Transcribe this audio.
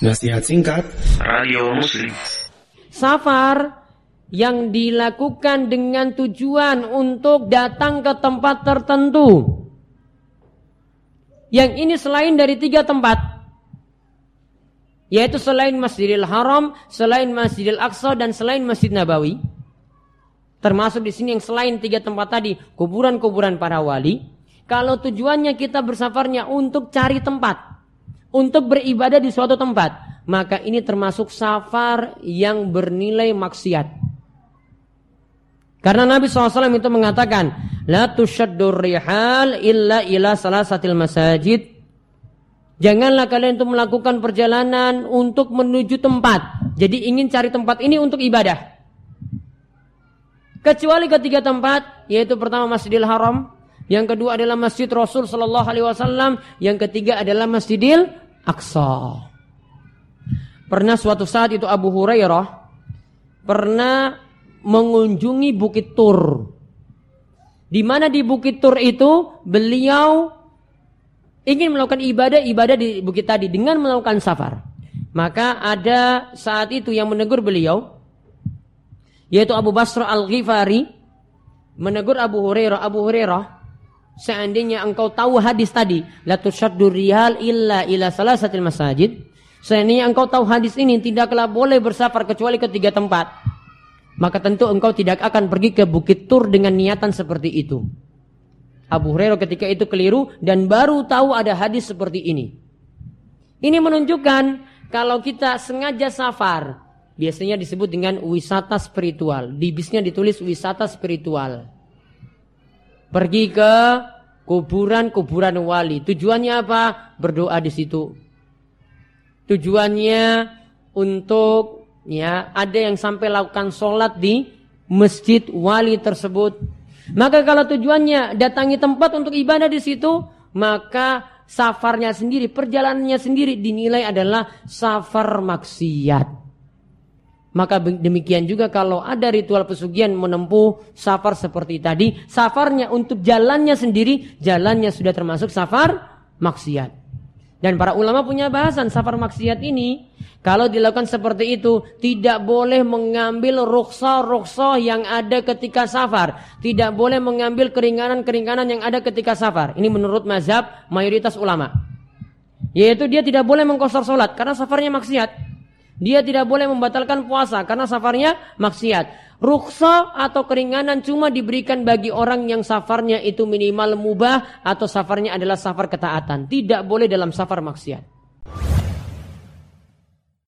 Nasihat singkat Radio Muslim Safar yang dilakukan dengan tujuan untuk datang ke tempat tertentu. Yang ini selain dari tiga tempat. Yaitu selain Masjidil Haram, selain Masjidil Aqsa dan selain Masjid Nabawi. Termasuk di sini yang selain tiga tempat tadi, kuburan-kuburan para wali. Kalau tujuannya kita bersafarnya untuk cari tempat untuk beribadah di suatu tempat, maka ini termasuk safar yang bernilai maksiat. Karena Nabi SAW itu mengatakan, La rihal illa ila salah satil masajid. Janganlah kalian itu melakukan perjalanan untuk menuju tempat. Jadi ingin cari tempat ini untuk ibadah. Kecuali ketiga tempat, yaitu pertama Masjidil Haram, yang kedua adalah Masjid Rasul Sallallahu Alaihi Wasallam. Yang ketiga adalah Masjidil Aqsa. Pernah suatu saat itu Abu Hurairah pernah mengunjungi Bukit Tur. Di mana di Bukit Tur itu beliau ingin melakukan ibadah-ibadah di bukit tadi dengan melakukan safar. Maka ada saat itu yang menegur beliau yaitu Abu Basra Al-Ghifari menegur Abu Hurairah, Abu Hurairah seandainya engkau tahu hadis tadi, la tusyaddu rihal illa ila salasatil masajid. Seandainya engkau tahu hadis ini tidaklah boleh bersafar kecuali ke tiga tempat. Maka tentu engkau tidak akan pergi ke Bukit Tur dengan niatan seperti itu. Abu Hurairah ketika itu keliru dan baru tahu ada hadis seperti ini. Ini menunjukkan kalau kita sengaja safar, biasanya disebut dengan wisata spiritual. Di bisnya ditulis wisata spiritual. Pergi ke kuburan-kuburan wali. Tujuannya apa? Berdoa di situ. Tujuannya untuk ya ada yang sampai lakukan sholat di masjid wali tersebut. Maka kalau tujuannya datangi tempat untuk ibadah di situ, maka safarnya sendiri, perjalanannya sendiri dinilai adalah safar maksiat. Maka demikian juga kalau ada ritual pesugihan menempuh safar seperti tadi, safarnya untuk jalannya sendiri, jalannya sudah termasuk safar maksiat. Dan para ulama punya bahasan safar maksiat ini, kalau dilakukan seperti itu, tidak boleh mengambil ruksa-ruksa yang ada ketika safar. Tidak boleh mengambil keringanan-keringanan yang ada ketika safar. Ini menurut mazhab mayoritas ulama. Yaitu dia tidak boleh mengkosor sholat karena safarnya maksiat. Dia tidak boleh membatalkan puasa karena safarnya maksiat. Ruksa atau keringanan cuma diberikan bagi orang yang safarnya itu minimal mubah atau safarnya adalah safar ketaatan. Tidak boleh dalam safar maksiat.